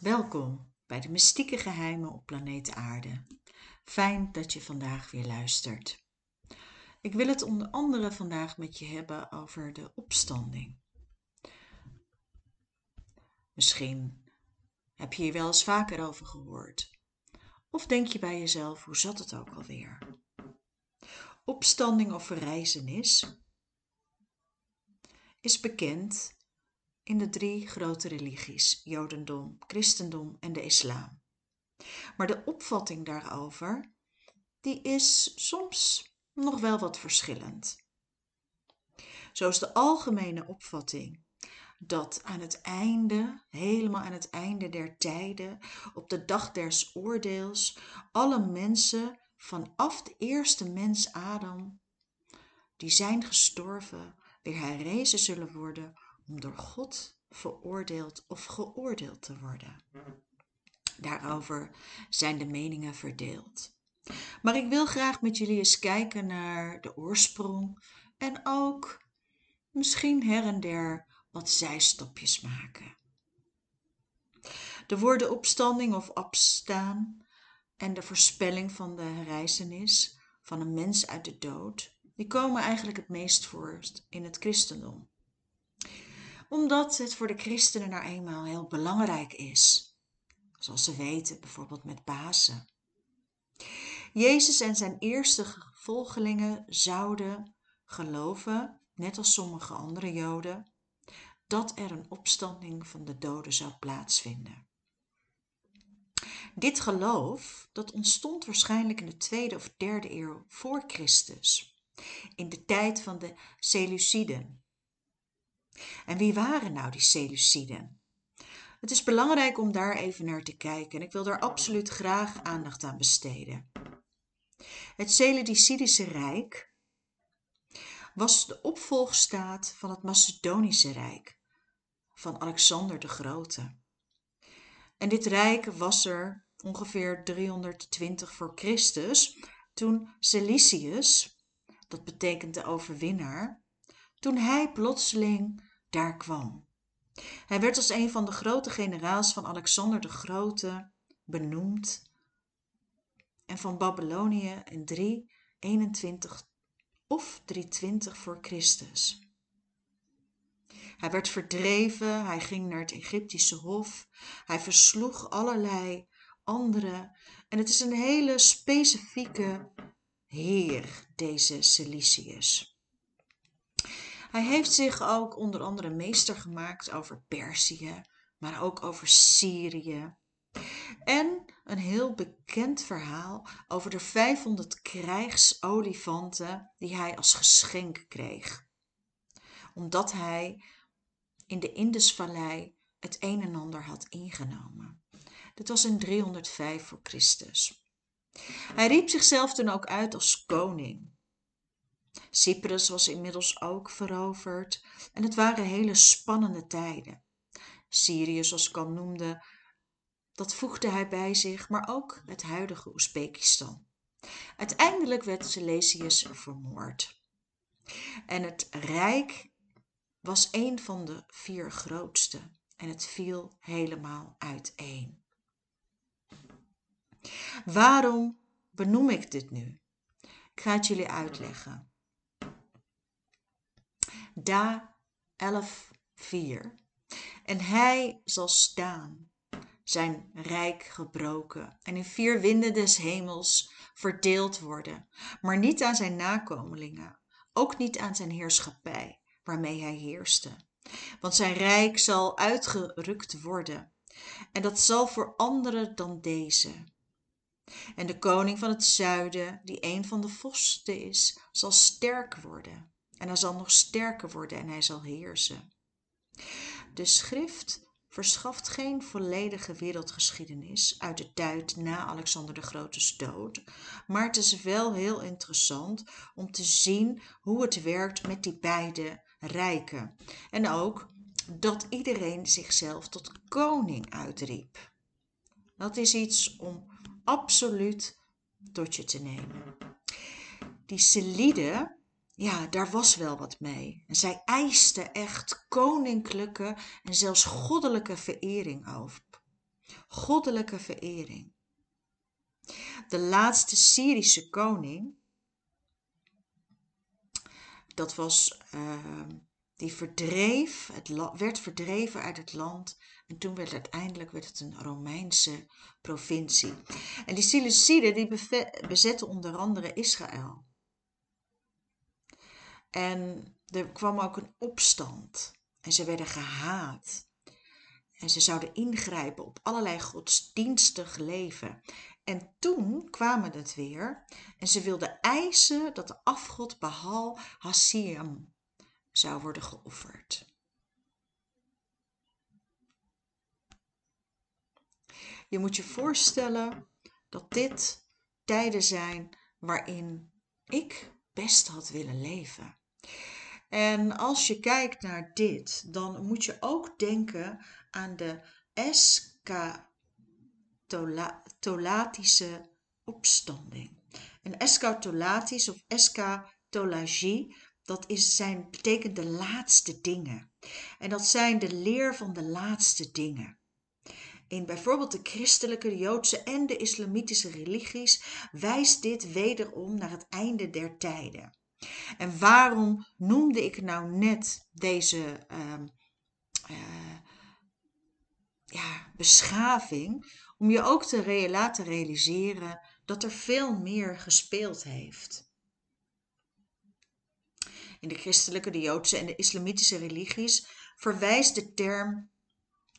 Welkom bij de mystieke geheimen op planeet Aarde. Fijn dat je vandaag weer luistert. Ik wil het onder andere vandaag met je hebben over de opstanding. Misschien heb je hier wel eens vaker over gehoord. Of denk je bij jezelf, hoe zat het ook alweer? Opstanding of verrijzenis is bekend in de drie grote religies: Jodendom, Christendom en de Islam. Maar de opvatting daarover, die is soms nog wel wat verschillend. Zo is de algemene opvatting dat aan het einde, helemaal aan het einde der tijden, op de dag des oordeels, alle mensen vanaf de eerste mens Adam, die zijn gestorven, weer herrezen zullen worden om door God veroordeeld of geoordeeld te worden. Daarover zijn de meningen verdeeld. Maar ik wil graag met jullie eens kijken naar de oorsprong en ook misschien her en der wat zijstapjes maken. De woorden opstanding of opstaan en de voorspelling van de herrijzenis van een mens uit de dood, die komen eigenlijk het meest voor in het christendom omdat het voor de christenen nou eenmaal heel belangrijk is. Zoals ze weten, bijvoorbeeld met Pasen. Jezus en zijn eerste volgelingen zouden geloven, net als sommige andere Joden, dat er een opstanding van de doden zou plaatsvinden. Dit geloof dat ontstond waarschijnlijk in de tweede of derde eeuw voor Christus, in de tijd van de Seleuciden, en wie waren nou die Seleuciden? Het is belangrijk om daar even naar te kijken en ik wil daar absoluut graag aandacht aan besteden. Het Seleucidische Rijk was de opvolgstaat van het Macedonische Rijk van Alexander de Grote. En dit rijk was er ongeveer 320 voor Christus toen Seleucus, dat betekent de overwinnaar, toen hij plotseling daar kwam. Hij werd als een van de grote generaals van Alexander de Grote benoemd en van Babylonië in 321 of 320 voor Christus. Hij werd verdreven, hij ging naar het Egyptische hof, hij versloeg allerlei anderen en het is een hele specifieke heer, deze. Hij heeft zich ook onder andere meester gemaakt over Perzië, maar ook over Syrië. En een heel bekend verhaal over de 500 krijgsolifanten die hij als geschenk kreeg. Omdat hij in de Indusvallei het een en ander had ingenomen. Dit was in 305 voor Christus. Hij riep zichzelf toen ook uit als koning. Cyprus was inmiddels ook veroverd en het waren hele spannende tijden. Syrië, zoals ik al noemde, dat voegde hij bij zich, maar ook het huidige Oezbekistan. Uiteindelijk werd Seleucus vermoord. En het rijk was een van de vier grootste en het viel helemaal uiteen. Waarom benoem ik dit nu? Ik ga het jullie uitleggen. Da 11:4. En hij zal staan, zijn rijk gebroken en in vier winden des hemels verdeeld worden, maar niet aan zijn nakomelingen, ook niet aan zijn heerschappij, waarmee hij heerste. Want zijn rijk zal uitgerukt worden, en dat zal voor anderen dan deze. En de koning van het zuiden, die een van de vosten is, zal sterk worden en hij zal nog sterker worden en hij zal heersen. De schrift verschaft geen volledige wereldgeschiedenis uit de tijd na Alexander de Grote's dood, maar het is wel heel interessant om te zien hoe het werkt met die beide rijken. En ook dat iedereen zichzelf tot koning uitriep. Dat is iets om absoluut tot je te nemen. Die Selide, ja, daar was wel wat mee. En zij eiste echt koninklijke en zelfs goddelijke verering op. goddelijke verering. De laatste Syrische koning, dat was, uh, die verdreef, het werd verdreven uit het land en toen werd uiteindelijk werd het een Romeinse provincie. En die Seleuciden die bezetten onder andere Israël. En er kwam ook een opstand en ze werden gehaat. En ze zouden ingrijpen op allerlei godsdienstig leven. En toen kwamen het weer en ze wilden eisen dat de afgod Baal Hassiam zou worden geofferd. Je moet je voorstellen dat dit tijden zijn waarin ik best had willen leven. En als je kijkt naar dit, dan moet je ook denken aan de eschatolatische opstanding. Een eschatolatisch of eschatologie, dat is zijn, betekent de laatste dingen. En dat zijn de leer van de laatste dingen. In bijvoorbeeld de christelijke, de joodse en de islamitische religies wijst dit wederom naar het einde der tijden. En waarom noemde ik nou net deze uh, uh, ja, beschaving? Om je ook te laten realiseren dat er veel meer gespeeld heeft. In de christelijke, de joodse en de islamitische religies verwijst de term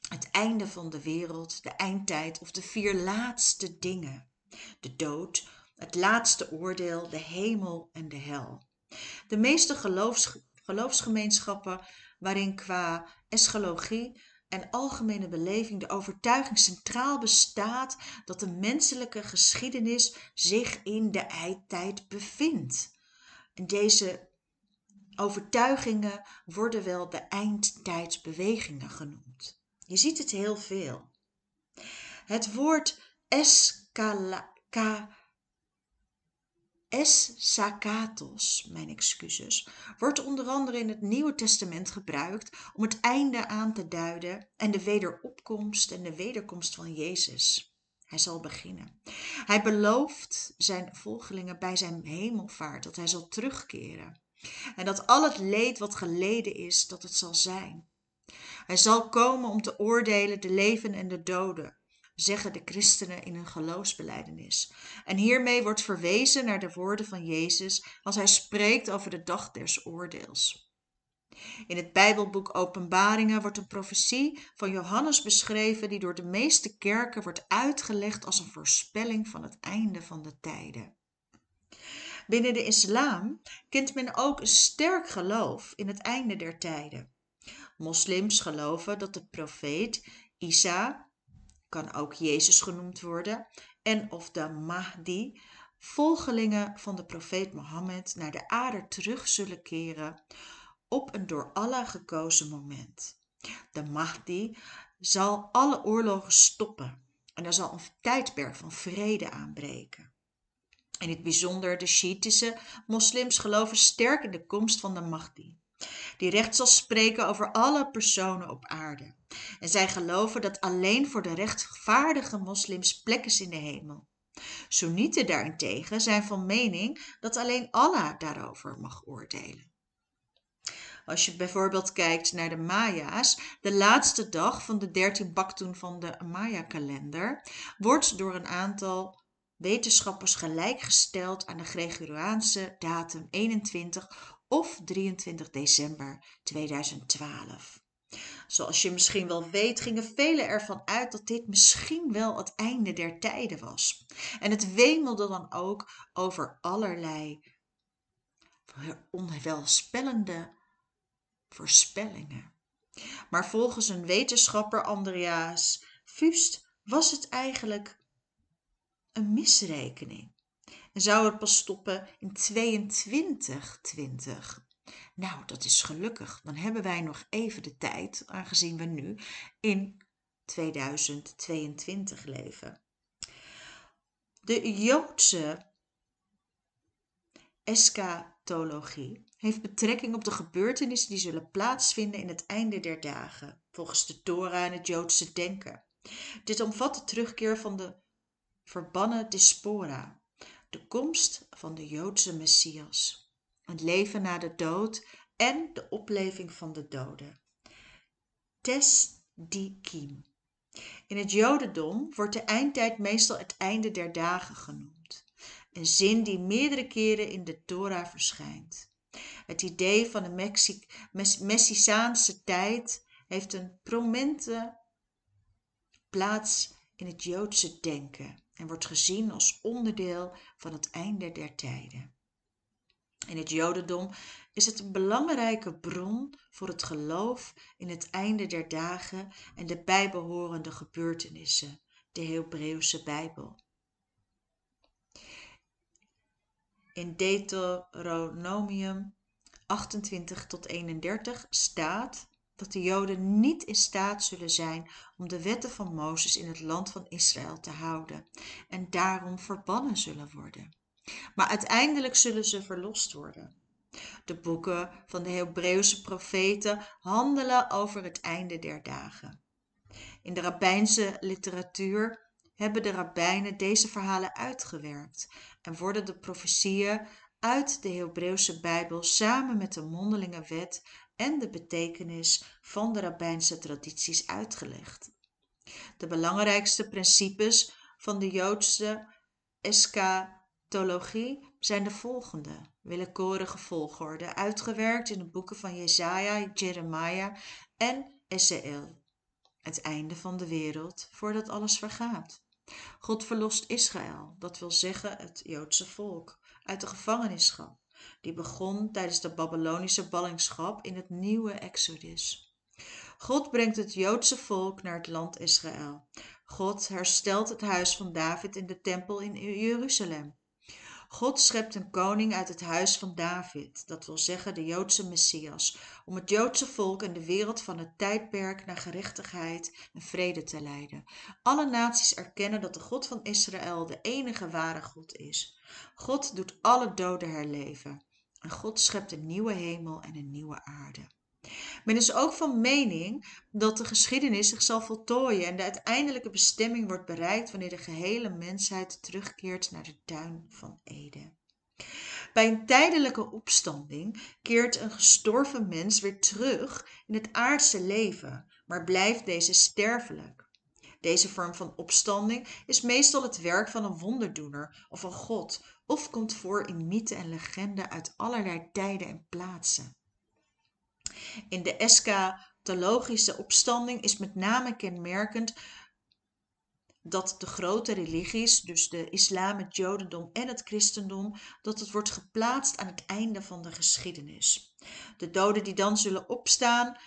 het einde van de wereld, de eindtijd of de vier laatste dingen. De dood, het laatste oordeel, de hemel en de hel. De meeste geloofs, geloofsgemeenschappen waarin qua eschatologie en algemene beleving de overtuiging centraal bestaat dat de menselijke geschiedenis zich in de eindtijd bevindt. En deze overtuigingen worden wel de eindtijdsbewegingen genoemd. Je ziet het heel veel. Het woord escala, Sakatos, mijn excuses, wordt onder andere in het Nieuwe Testament gebruikt om het einde aan te duiden en de wederopkomst en de wederkomst van Jezus. Hij zal beginnen. Hij belooft zijn volgelingen bij zijn hemelvaart dat hij zal terugkeren. En dat al het leed wat geleden is, dat het zal zijn. Hij zal komen om te oordelen de leven en de doden zeggen de christenen in hun geloofsbeleidenis. En hiermee wordt verwezen naar de woorden van Jezus als hij spreekt over de dag des oordeels. In het Bijbelboek Openbaringen wordt een profetie van Johannes beschreven die door de meeste kerken wordt uitgelegd als een voorspelling van het einde van de tijden. Binnen de islam kent men ook een sterk geloof in het einde der tijden. Moslims geloven dat de profeet Isa kan ook Jezus genoemd worden, en of de Mahdi, volgelingen van de profeet Mohammed, naar de aarde terug zullen keren op een door Allah gekozen moment. De Mahdi zal alle oorlogen stoppen en er zal een tijdperk van vrede aanbreken. In het bijzonder de Shiïtische moslims geloven sterk in de komst van de Mahdi die recht zal spreken over alle personen op aarde. En zij geloven dat alleen voor de rechtvaardige moslims plek is in de hemel. Soenieten daarentegen zijn van mening dat alleen Allah daarover mag oordelen. Als je bijvoorbeeld kijkt naar de Maya's, de laatste dag van de 13 baktoen van de Maya-kalender wordt door een aantal wetenschappers gelijkgesteld aan de Gregoriaanse datum 21 of 23 december 2012. Zoals je misschien wel weet, gingen velen ervan uit dat dit misschien wel het einde der tijden was. En het wemelde dan ook over allerlei onwelspellende voorspellingen. Maar volgens een wetenschapper, Andreas Fust, was het eigenlijk een misrekening en zou het pas stoppen in 2220. Nou, dat is gelukkig. Dan hebben wij nog even de tijd, aangezien we nu in 2022 leven. De Joodse eschatologie heeft betrekking op de gebeurtenissen die zullen plaatsvinden in het einde der dagen, volgens de Torah en het Joodse denken. Dit omvat de terugkeer van de verbannen diaspora, de komst van de Joodse Messias, het leven na de dood en de opleving van de doden. Tesdikim. In het Jodendom wordt de eindtijd meestal het einde der dagen genoemd, een zin die meerdere keren in de Torah verschijnt. Het idee van de Messiaanse tijd heeft een prominente plaats in het Joodse denken en wordt gezien als onderdeel van het einde der tijden. In het Jodendom is het een belangrijke bron voor het geloof in het einde der dagen en de bijbehorende gebeurtenissen, de Hebreeuwse Bijbel. In Deuteronomium 28 tot 31 staat dat de Joden niet in staat zullen zijn om de wetten van Mozes in het land van Israël te houden en daarom verbannen zullen worden. Maar uiteindelijk zullen ze verlost worden. De boeken van de Hebreeuwse profeten handelen over het einde der dagen. In de rabbijnse literatuur hebben de rabbijnen deze verhalen uitgewerkt en worden de profetieën uit de Hebreeuwse Bijbel samen met de mondelinge wet en de betekenis van de rabbijnse tradities uitgelegd. De belangrijkste principes van de Joodse eschatologie zijn de volgende, willekeurige volgorde, uitgewerkt in de boeken van Jesaja, Jeremia en Ezekiel. Het einde van de wereld voordat alles vergaat. God verlost Israël, dat wil zeggen het Joodse volk, uit de gevangenschap, die begon tijdens de Babylonische ballingschap in het nieuwe Exodus. God brengt het Joodse volk naar het land Israël. God herstelt het huis van David in de tempel in Jeruzalem. God schept een koning uit het huis van David, dat wil zeggen de Joodse Messias, om het Joodse volk en de wereld van het tijdperk naar gerechtigheid en vrede te leiden. Alle naties erkennen dat de God van Israël de enige ware God is. God doet alle doden herleven. En God schept een nieuwe hemel en een nieuwe aarde. Men is ook van mening dat de geschiedenis zich zal voltooien en de uiteindelijke bestemming wordt bereikt wanneer de gehele mensheid terugkeert naar de tuin van Eden. Bij een tijdelijke opstanding keert een gestorven mens weer terug in het aardse leven, maar blijft deze sterfelijk. Deze vorm van opstanding is meestal het werk van een wonderdoener of een god, of komt voor in mythen en legenden uit allerlei tijden en plaatsen. In de eschatologische opstanding is met name kenmerkend dat de grote religies, dus de islam, het jodendom en het christendom, dat het wordt geplaatst aan het einde van de geschiedenis. De doden die dan zullen opstaan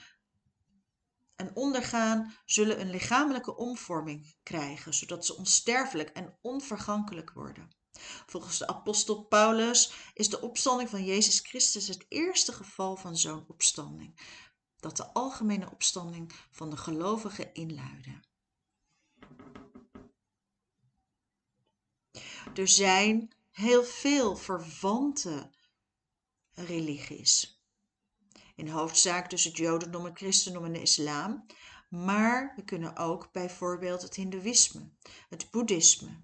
en ondergaan, zullen een lichamelijke omvorming krijgen, zodat ze onsterfelijk en onvergankelijk worden. Volgens de apostel Paulus is de opstanding van Jezus Christus het eerste geval van zo'n opstanding, dat de algemene opstanding van de gelovigen inluidde. Er zijn heel veel verwante religies. In hoofdzaak dus het Jodendom, het Christendom en de Islam. Maar we kunnen ook bijvoorbeeld het Hindoeïsme, het Boeddhisme,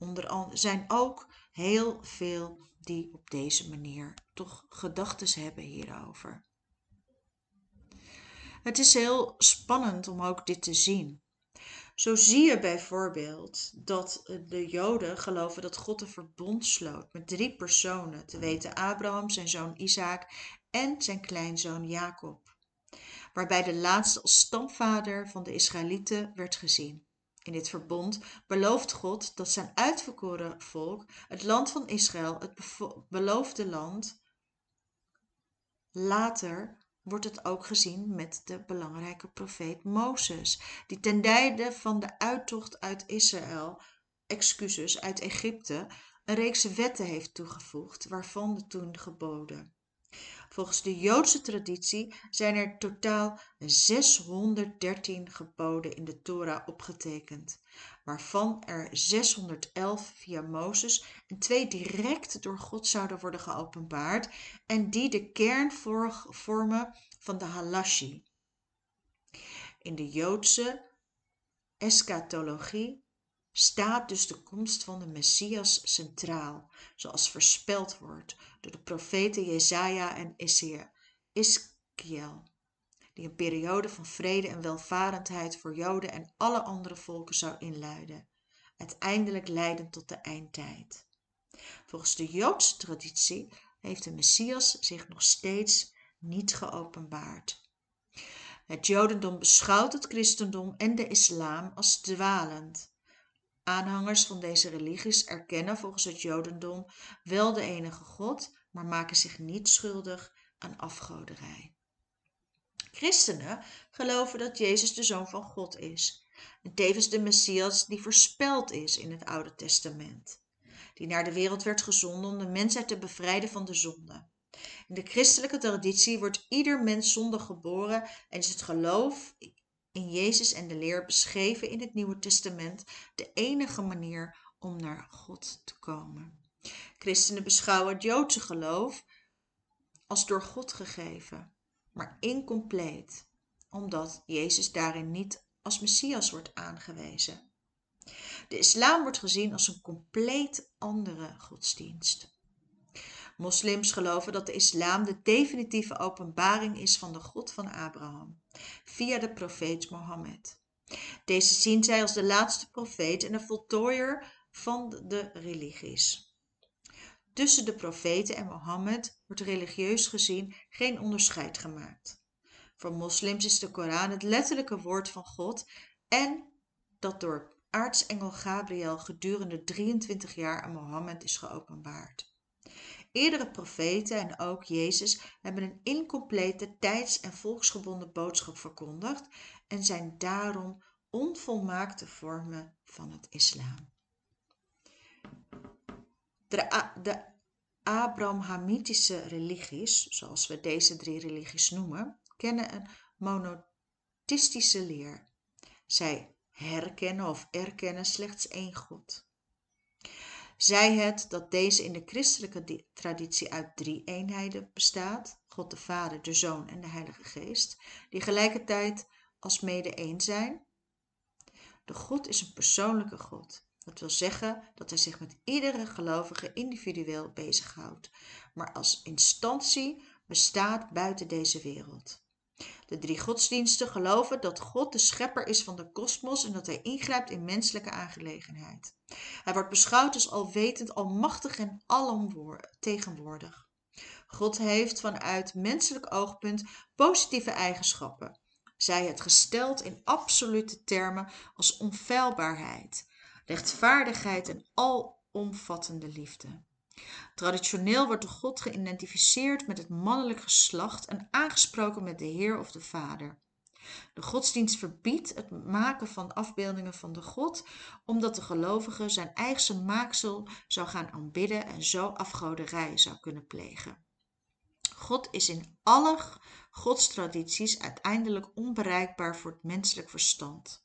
onder andere zijn ook heel veel die op deze manier toch gedachten hebben hierover. Het is heel spannend om ook dit te zien. Zo zie je bijvoorbeeld dat de Joden geloven dat God een verbond sloot met drie personen, te weten Abraham, zijn zoon Isaac en zijn kleinzoon Jacob, waarbij de laatste als stamvader van de Israëlieten werd gezien. In dit verbond belooft God dat zijn uitverkoren volk, het land van Israël, het beloofde land, later wordt het ook gezien met de belangrijke profeet Mozes, die ten tijde van de uittocht uit Israël, excuses uit Egypte, een reeks wetten heeft toegevoegd, waarvan de toen geboden. Volgens de Joodse traditie zijn er totaal 613 geboden in de Torah opgetekend, waarvan er 611 via Mozes en twee direct door God zouden worden geopenbaard en die de kern vormen van de halashi. In de Joodse eschatologie staat dus de komst van de Messias centraal, zoals voorspeld wordt door de profeten Jesaja en Iskiel, die een periode van vrede en welvarendheid voor Joden en alle andere volken zou inluiden, uiteindelijk leidend tot de eindtijd. Volgens de Joodse traditie heeft de Messias zich nog steeds niet geopenbaard. Het Jodendom beschouwt het christendom en de islam als dwalend. Aanhangers van deze religies erkennen volgens het Jodendom wel de enige God, maar maken zich niet schuldig aan afgoderij. Christenen geloven dat Jezus de Zoon van God is en tevens de Messias die voorspeld is in het Oude Testament, die naar de wereld werd gezonden om de mensheid te bevrijden van de zonde. In de christelijke traditie wordt ieder mens zondig geboren en is het geloof in Jezus en de leer beschreven in het Nieuwe Testament de enige manier om naar God te komen. Christenen beschouwen het Joodse geloof als door God gegeven, maar incompleet, omdat Jezus daarin niet als Messias wordt aangewezen. De islam wordt gezien als een compleet andere godsdienst. Moslims geloven dat de islam de definitieve openbaring is van de God van Abraham, via de profeet Mohammed. Deze zien zij als de laatste profeet en de voltooier van de religies. Tussen de profeten en Mohammed wordt religieus gezien geen onderscheid gemaakt. Voor moslims is de Koran het letterlijke woord van God en dat door aartsengel Gabriel gedurende 23 jaar aan Mohammed is geopenbaard. Eerdere profeten en ook Jezus hebben een incomplete tijds- en volksgebonden boodschap verkondigd en zijn daarom onvolmaakte vormen van het islam. De, Abrahamitische religies, zoals we deze drie religies noemen, kennen een monotheïstische leer. Zij herkennen of erkennen slechts één God zij het dat deze in de christelijke traditie uit drie eenheden bestaat: God de Vader, de Zoon en de Heilige Geest, die gelijkertijd als mede één zijn. De God is een persoonlijke God. Dat wil zeggen dat hij zich met iedere gelovige individueel bezighoudt, maar als instantie bestaat buiten deze wereld. De drie godsdiensten geloven dat God de schepper is van de kosmos en dat hij ingrijpt in menselijke aangelegenheid. Hij wordt beschouwd als alwetend, almachtig en alomtegenwoordig. God heeft vanuit menselijk oogpunt positieve eigenschappen. Zij het gesteld in absolute termen als onfeilbaarheid, rechtvaardigheid en alomvattende liefde. Traditioneel wordt de God geïdentificeerd met het mannelijk geslacht en aangesproken met de Heer of de Vader. De godsdienst verbiedt het maken van afbeeldingen van de God, omdat de gelovige zijn eigen maaksel zou gaan aanbidden en zo afgoderij zou kunnen plegen. God is in alle godstradities uiteindelijk onbereikbaar voor het menselijk verstand.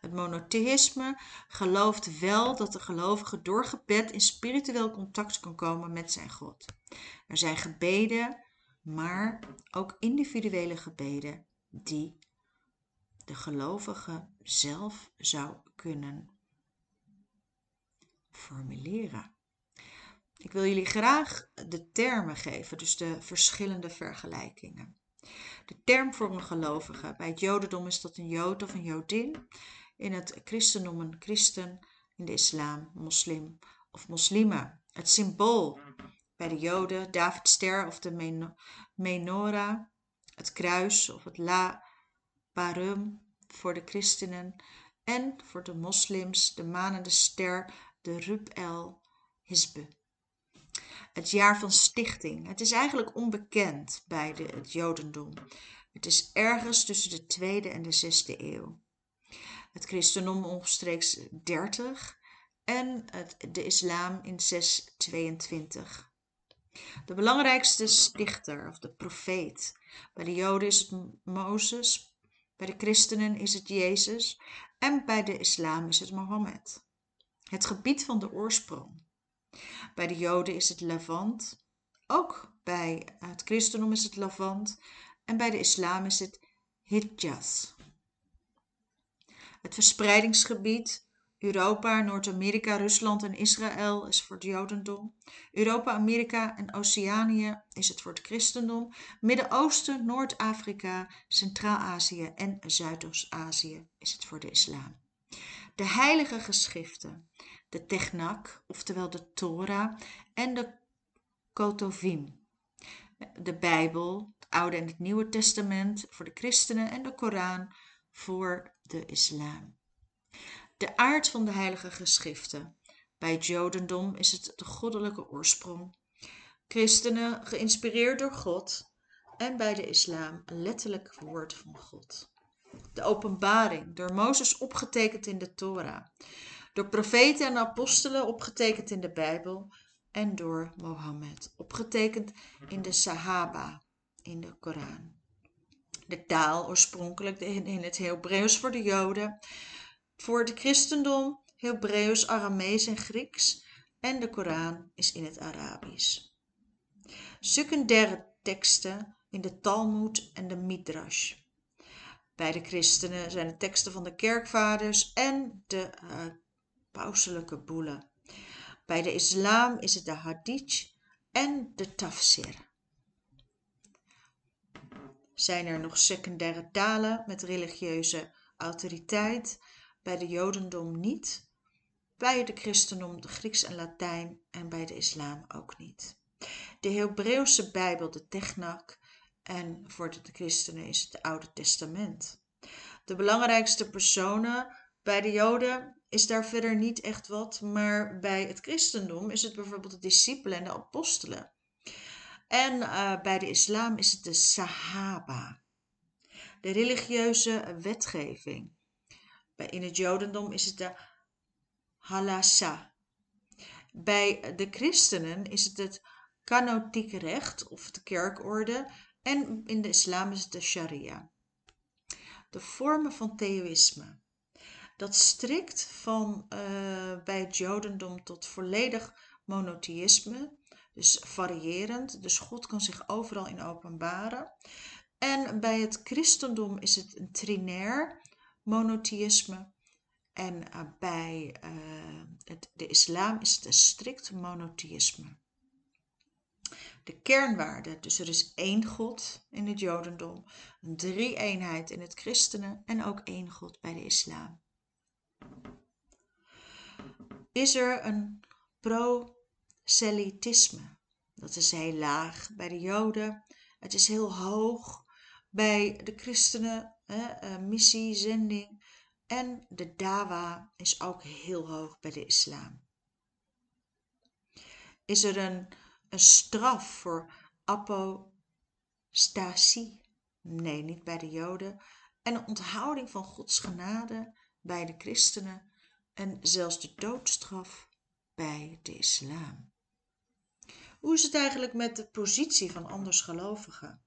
Het monotheïsme gelooft wel dat de gelovige door gebed in spiritueel contact kan komen met zijn God. Er zijn gebeden, maar ook individuele gebeden die de gelovige zelf zou kunnen formuleren. Ik wil jullie graag de termen geven, dus de verschillende vergelijkingen. De term voor een gelovige. Bij het Jodendom is dat een Jood of een Jodin. In het christendom een christen. In de islam moslim of moslima. Het symbool bij de Joden, Davidster of de menorah. Het kruis of het la barum voor de christenen. En voor de moslims de manende ster, de Rub el Hizbe het jaar van stichting. Het is eigenlijk onbekend bij de, het Jodendom. Het is ergens tussen de tweede en de zesde eeuw. Het christendom omstreeks 30 en het, de islam in 622. De belangrijkste stichter of de profeet. Bij de Joden is het Mozes, bij de christenen is het Jezus en bij de islam is het Mohammed. Het gebied van de oorsprong. Bij de Joden is het Levant. Ook bij het christendom is het Levant. En bij de islam is het Hijaz. Het verspreidingsgebied Europa, Noord-Amerika, Rusland en Israël is voor het Jodendom. Europa, Amerika en Oceanië is het voor het christendom. Midden-Oosten, Noord-Afrika, Centraal-Azië en Zuidoost-Azië is het voor de islam. De heilige geschriften, de Technak, oftewel de Torah en de Kotovim. De Bijbel, het Oude en het Nieuwe Testament voor de christenen en de Koran voor de islam. De aard van de heilige geschriften. Bij Jodendom is het de goddelijke oorsprong. Christenen geïnspireerd door God en bij de islam een letterlijk woord van God. De openbaring, door Mozes opgetekend in de Torah, door profeten en apostelen opgetekend in de Bijbel en door Mohammed opgetekend in de Sahaba, in de Koran. De taal oorspronkelijk in het Hebreeuws voor de Joden, voor het christendom Hebreeuws, Aramees en Grieks en de Koran is in het Arabisch. Secundaire teksten in de Talmud en de Midrash. Bij de christenen zijn het teksten van de kerkvaders en de uh, pauselijke boelen. Bij de islam is het de hadith en de tafsir. Zijn er nog secundaire talen met religieuze autoriteit? Bij de jodendom niet. Bij de christendom de Grieks en Latijn en bij de islam ook niet. De Hebreeuwse Bijbel, de Technak, en voor de christenen is het Oude Testament. De belangrijkste personen bij de Joden is daar verder niet echt wat, maar bij het christendom is het bijvoorbeeld de discipelen en de apostelen. En uh, bij de islam is het de Sahaba, de religieuze wetgeving. In het Jodendom is het de halassa. Bij de christenen is het het kanotiek recht of de kerkorde en in de islam is het de sharia. De vormen van theïsme. Dat strikt van uh, bij het Jodendom tot volledig monotheïsme, dus variërend, dus God kan zich overal in openbaren. En bij het christendom is het een trinair monotheïsme. En uh, bij uh, het, de islam is het een strikt monotheïsme de kernwaarden. Dus er is één God in het Jodendom, een drie-eenheid in het christenen en ook één God bij de islam. Is er een proselytisme? Dat is heel laag bij de Joden. Het is heel hoog bij de christenen, hè, eh, missie, zending. En de dawa is ook heel hoog bij de islam. Is er een een straf voor apostasie. Nee, niet bij de Joden. En een onthouding van Gods genade bij de christenen. En zelfs de doodstraf bij de islam. Hoe is het eigenlijk met de positie van andersgelovigen?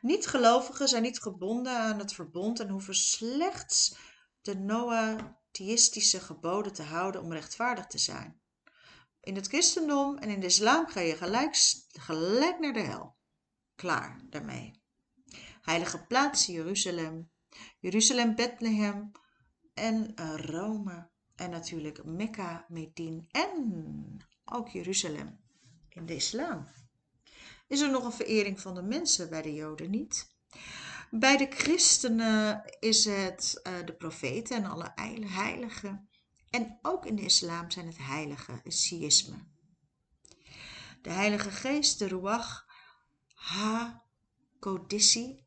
Niet-gelovigen zijn niet gebonden aan het verbond en hoeven slechts de Noatheïstische geboden te houden om rechtvaardig te zijn. In het christendom en in de islam ga je gelijk, gelijk naar de hel. Klaar daarmee. Heilige plaats Jeruzalem, Jeruzalem, Bethlehem en eh, Rome en natuurlijk Mekka, Medin en ook Jeruzalem in de islam. Is er nog een verering van de mensen bij de Joden niet? Bij de christenen is het uh, de profeten en alle heiligen. En ook in de islam zijn het heilige, het siïsme. De heilige geest, de ruach ha-kodissi,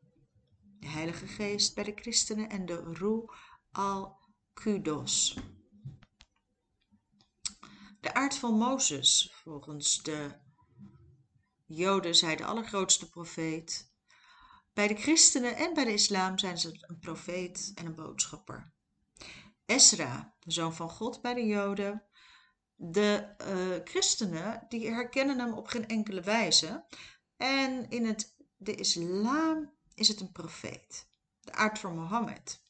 de heilige geest bij de christenen en de ruh al-kudos. De aard van Mozes, volgens de Joden, zij de allergrootste profeet. Bij de christenen en bij de islam zijn ze een profeet en een boodschapper. Esra, de zoon van God bij de Joden. De uh, christenen die herkennen hem op geen enkele wijze. En in het, de islam is het een profeet. De aard van Mohammed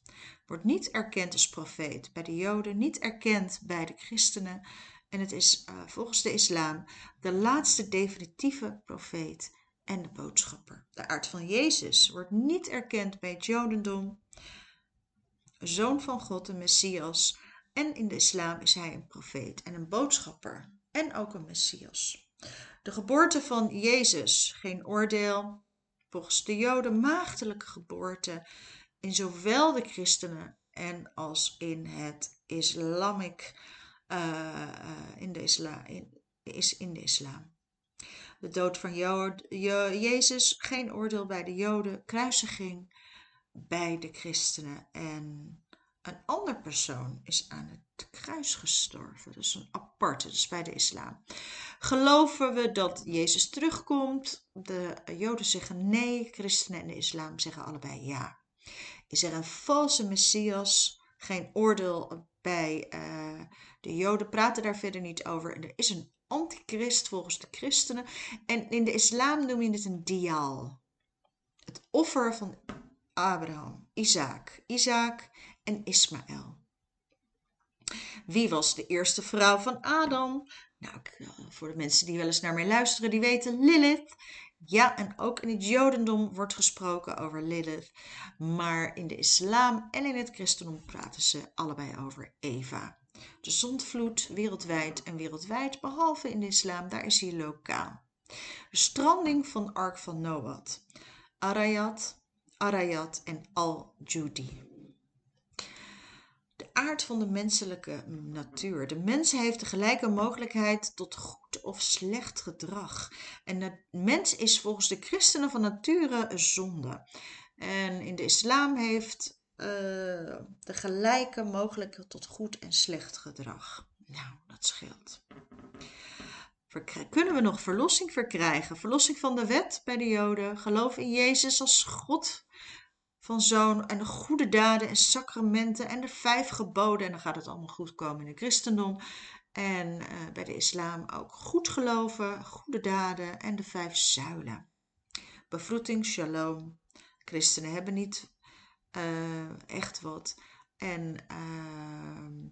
wordt niet erkend als profeet bij de Joden, niet erkend bij de christenen. En het is uh, volgens de islam de laatste definitieve profeet en de boodschapper. De aard van Jezus wordt niet erkend bij het Jodendom zoon van God, de Messias. En in de islam is hij een profeet en een boodschapper en ook een Messias. De geboorte van Jezus, geen oordeel, volgens de Joden maagdelijke geboorte in zowel de christenen en als in het islamic, uh, in, de isla, in, is in de islam. De dood van Jezus, geen oordeel bij de Joden, kruisiging bij de christenen en een ander persoon is aan het kruis gestorven. Dus een aparte, dus bij de islam. Geloven we dat Jezus terugkomt? De Joden zeggen nee, christenen en de islam zeggen allebei ja. Is er een valse Messias? Geen oordeel bij uh, de Joden praten daar verder niet over. Er is een antichrist volgens de christenen. En in de islam noem je het een diaal. Het offer van Abraham, Isaac, Isaac en Ismaël. Wie was de eerste vrouw van Adam? Nou, eh, voor de mensen die wel eens naar mij luisteren, die weten Lilith. Ja, en ook in het Jodendom wordt gesproken over Lilith. Maar in de islam en in het christendom praten ze allebei over Eva. De zondvloed wereldwijd en wereldwijd, behalve in de islam, daar is hij lokaal. De stranding van Ark van Noah. Arayat, Arayat en Al-Judi aard van de menselijke natuur. De mens heeft de gelijke mogelijkheid tot goed of slecht gedrag. En de mens is volgens de christenen van nature een zonde. En in de islam heeft uh, de gelijke mogelijkheid tot goed en slecht gedrag. Nou, dat scheelt. Kunnen we nog verlossing verkrijgen? Verlossing van de wet bij de Joden. Geloof in Jezus als God van zo'n en de goede daden en sacramenten en de vijf geboden. En dan gaat het allemaal goed komen in het christendom. En uh, bij de islam ook goed geloven, goede daden en de vijf zuilen. Bevroeting, shalom. Christenen hebben niet uh, echt wat. En uh,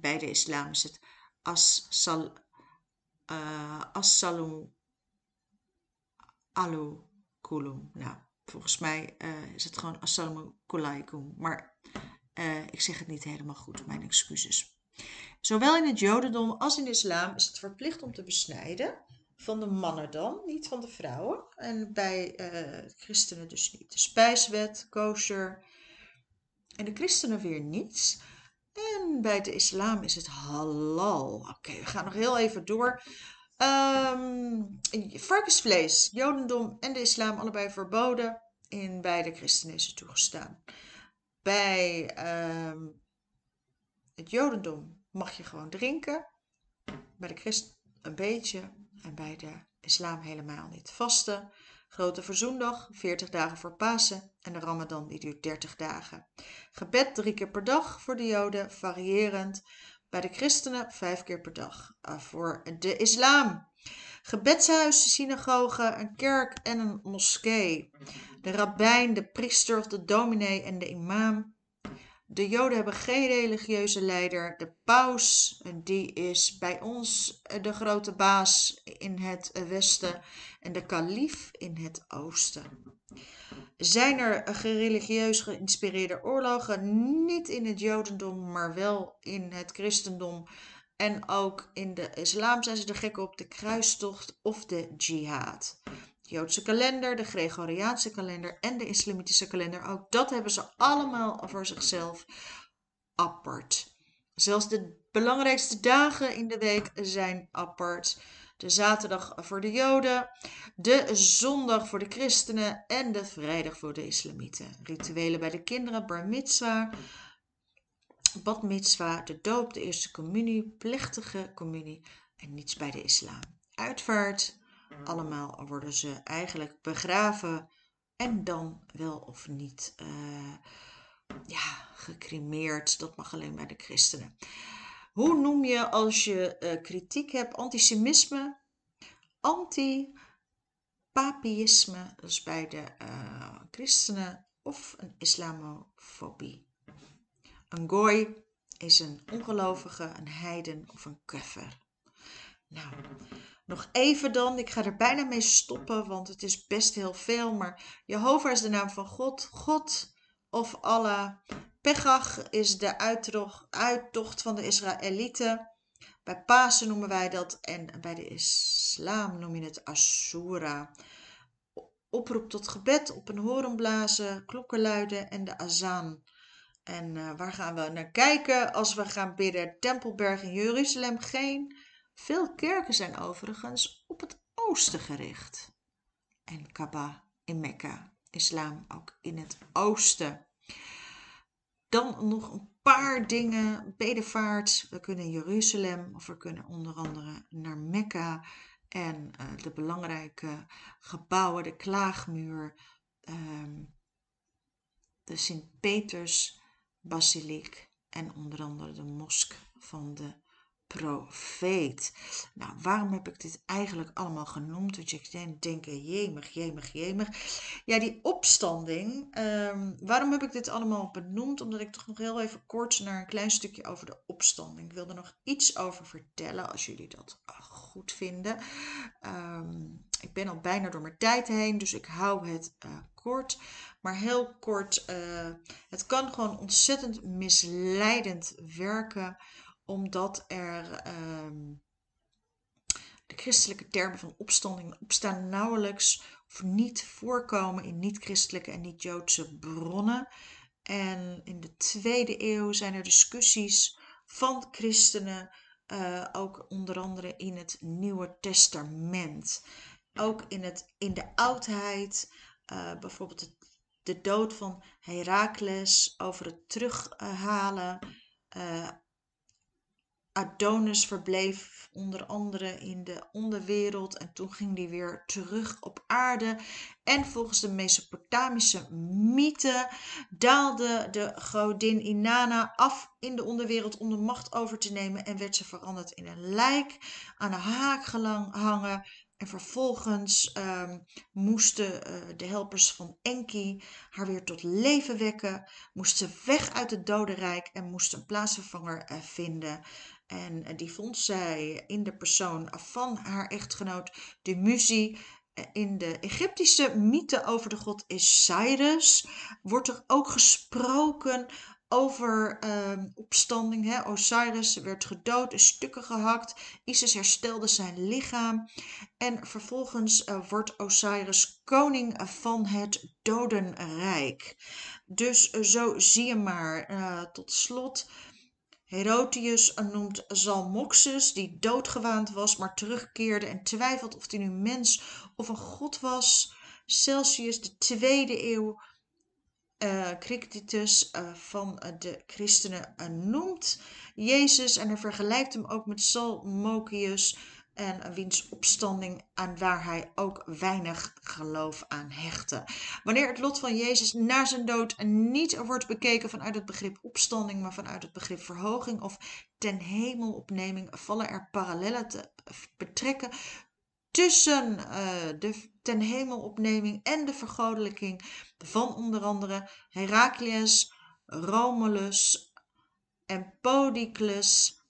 bij de islam is het as-sal, as-salum alu kulum. Nou, Volgens mij uh, is het gewoon assalamu alaikum. Maar uh, ik zeg het niet helemaal goed. Mijn excuses. Zowel in het Jodendom als in de islam is het verplicht om te besnijden. Van de mannen dan, niet van de vrouwen. En bij uh, christenen dus niet. De spijswet, kosher. En de christenen weer niets. En bij de islam is het halal. Oké, we gaan nog heel even door. Um, varkensvlees, Jodendom en de islam allebei verboden. In beide christenen is het toegestaan. Bij um, het Jodendom mag je gewoon drinken. Bij de christen een beetje. En bij de islam helemaal niet. Vasten, grote verzoendag, 40 dagen voor Pasen. En de Ramadan die duurt 30 dagen. Gebed drie keer per dag voor de Joden, variërend. Bij de christenen vijf keer per dag. Uh, voor de islam. Gebedshuis, synagoge, een kerk en een moskee. De rabbijn, de priester of de dominee en de imam. De Joden hebben geen religieuze leider. De paus, die is bij ons de grote baas in het westen en de kalif in het oosten. Zijn er religieus geïnspireerde oorlogen? Niet in het Jodendom, maar wel in het christendom. En ook in de islam zijn ze er gek op de kruistocht of de jihad. De Joodse kalender, de Gregoriaanse kalender en de islamitische kalender, ook dat hebben ze allemaal voor zichzelf apart. Zelfs de belangrijkste dagen in de week zijn apart de zaterdag voor de Joden, de zondag voor de christenen en de vrijdag voor de islamieten. Rituelen bij de kinderen, bar mitzwa, bad mitzwa, de doop, de eerste communie, plechtige communie en niets bij de islam. Uitvaart, allemaal worden ze eigenlijk begraven en dan wel of niet uh, ja, gecremeerd. Dat mag alleen bij de christenen. Hoe noem je als je uh, kritiek hebt antisemitisme, anti-papisme, dus bij de uh, christenen, of een islamofobie? Een gooi is een ongelovige, een heiden of een kuffer. Nou, nog even dan. Ik ga er bijna mee stoppen, want het is best heel veel. Maar Jehovah is de naam van God. God of Allah. Pegach is de uittocht, van de Israëlieten. Bij Pasen noemen wij dat en bij de islam noem je het Asura. Oproep tot gebed, op een horen blazen, klokken luiden en de azaan. En uh, waar gaan we naar kijken als we gaan bidden? Tempelberg in Jeruzalem. Geen. Veel kerken zijn overigens op het oosten gericht. En Kaaba in Mekka. Islam ook in het oosten. Dan nog een paar dingen. Bedevaart. We kunnen Jeruzalem of we kunnen onder andere naar Mekka. En uh, de belangrijke gebouwen, de Klaagmuur, um, de Sint-Peters basiliek en onder andere de mosk van de profeet. Nou, waarom heb ik dit eigenlijk allemaal genoemd? Dat je denkt, jemig, jemig, jemig. Ja, die opstanding. Ehm, waarom heb ik dit allemaal benoemd? Omdat ik toch nog heel even kort naar een klein stukje over de opstanding. Ik nog iets over vertellen, als jullie dat goed vinden. Ehm, ik ben al bijna door mijn tijd heen, dus ik hou het uh, kort. Maar heel kort, uh, het kan gewoon ontzettend misleidend werken omdat er um, de christelijke termen van opstanding en opstaan nauwelijks of niet voorkomen in niet-christelijke en niet-Joodse bronnen. En in de tweede eeuw zijn er discussies van christenen, uh, ook onder andere in het Nieuwe Testament. Ook in, het, in de oudheid, uh, bijvoorbeeld de dood van Herakles, over het terughalen. Uh, Adonis verbleef onder andere in de onderwereld en toen ging hij weer terug op aarde. En volgens de Mesopotamische mythe daalde de godin Inanna af in de onderwereld om de macht over te nemen en werd ze veranderd in een lijk aan een haak gehangen. En vervolgens um, moesten uh, de helpers van Enki haar weer tot leven wekken, moesten weg uit het dodenrijk en moesten een plaatsvervanger uh, vinden. En eh, die vond zij in de persoon van haar echtgenoot de muzie. Eh, in de Egyptische mythe over de god Osiris wordt er ook gesproken over uh, opstanding. Hè? Osiris werd gedood, in stukken gehakt. Isis herstelde zijn lichaam. En vervolgens uh, wordt Osiris koning van het dodenrijk. Dus zo zie je maar. Tot slot Herotius noemt Zalmoxus, die doodgewaand was, maar terugkeerde en twijfelt of hij nu mens of een god was. Celsius, de tweede eeuw, uh, van uh, de christenen noemt Jezus en vergelijkt hem ook met Salmokius en wiens opstanding aan waar hij ook weinig geloof aan hechtte. Wanneer het lot van Jezus na zijn dood niet wordt bekeken vanuit het begrip opstanding, maar vanuit het begrip verhoging of ten hemelopneming, vallen er parallellen te betrekken tussen uh, de ten hemelopneming en de vergodelijking van onder andere Heraclius, Romulus, Empodicles,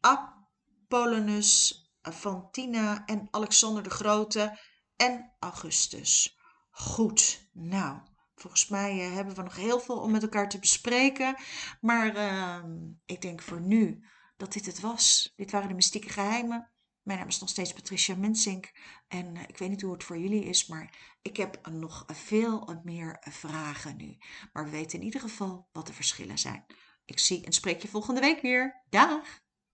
Apollonus van Tina en Alexander de Grote en Augustus. Goed, nou, volgens mij uh, hebben we nog heel veel om met elkaar te bespreken. Maar uh, ik denk voor nu dat dit het was. Dit waren de mystieke geheimen. Mijn naam is nog steeds Patricia Mensink. En uh, ik weet niet hoe het voor jullie is, maar ik heb nog veel meer vragen nu. Maar we weten in ieder geval wat de verschillen zijn. Ik zie en spreek je volgende week weer. Dag!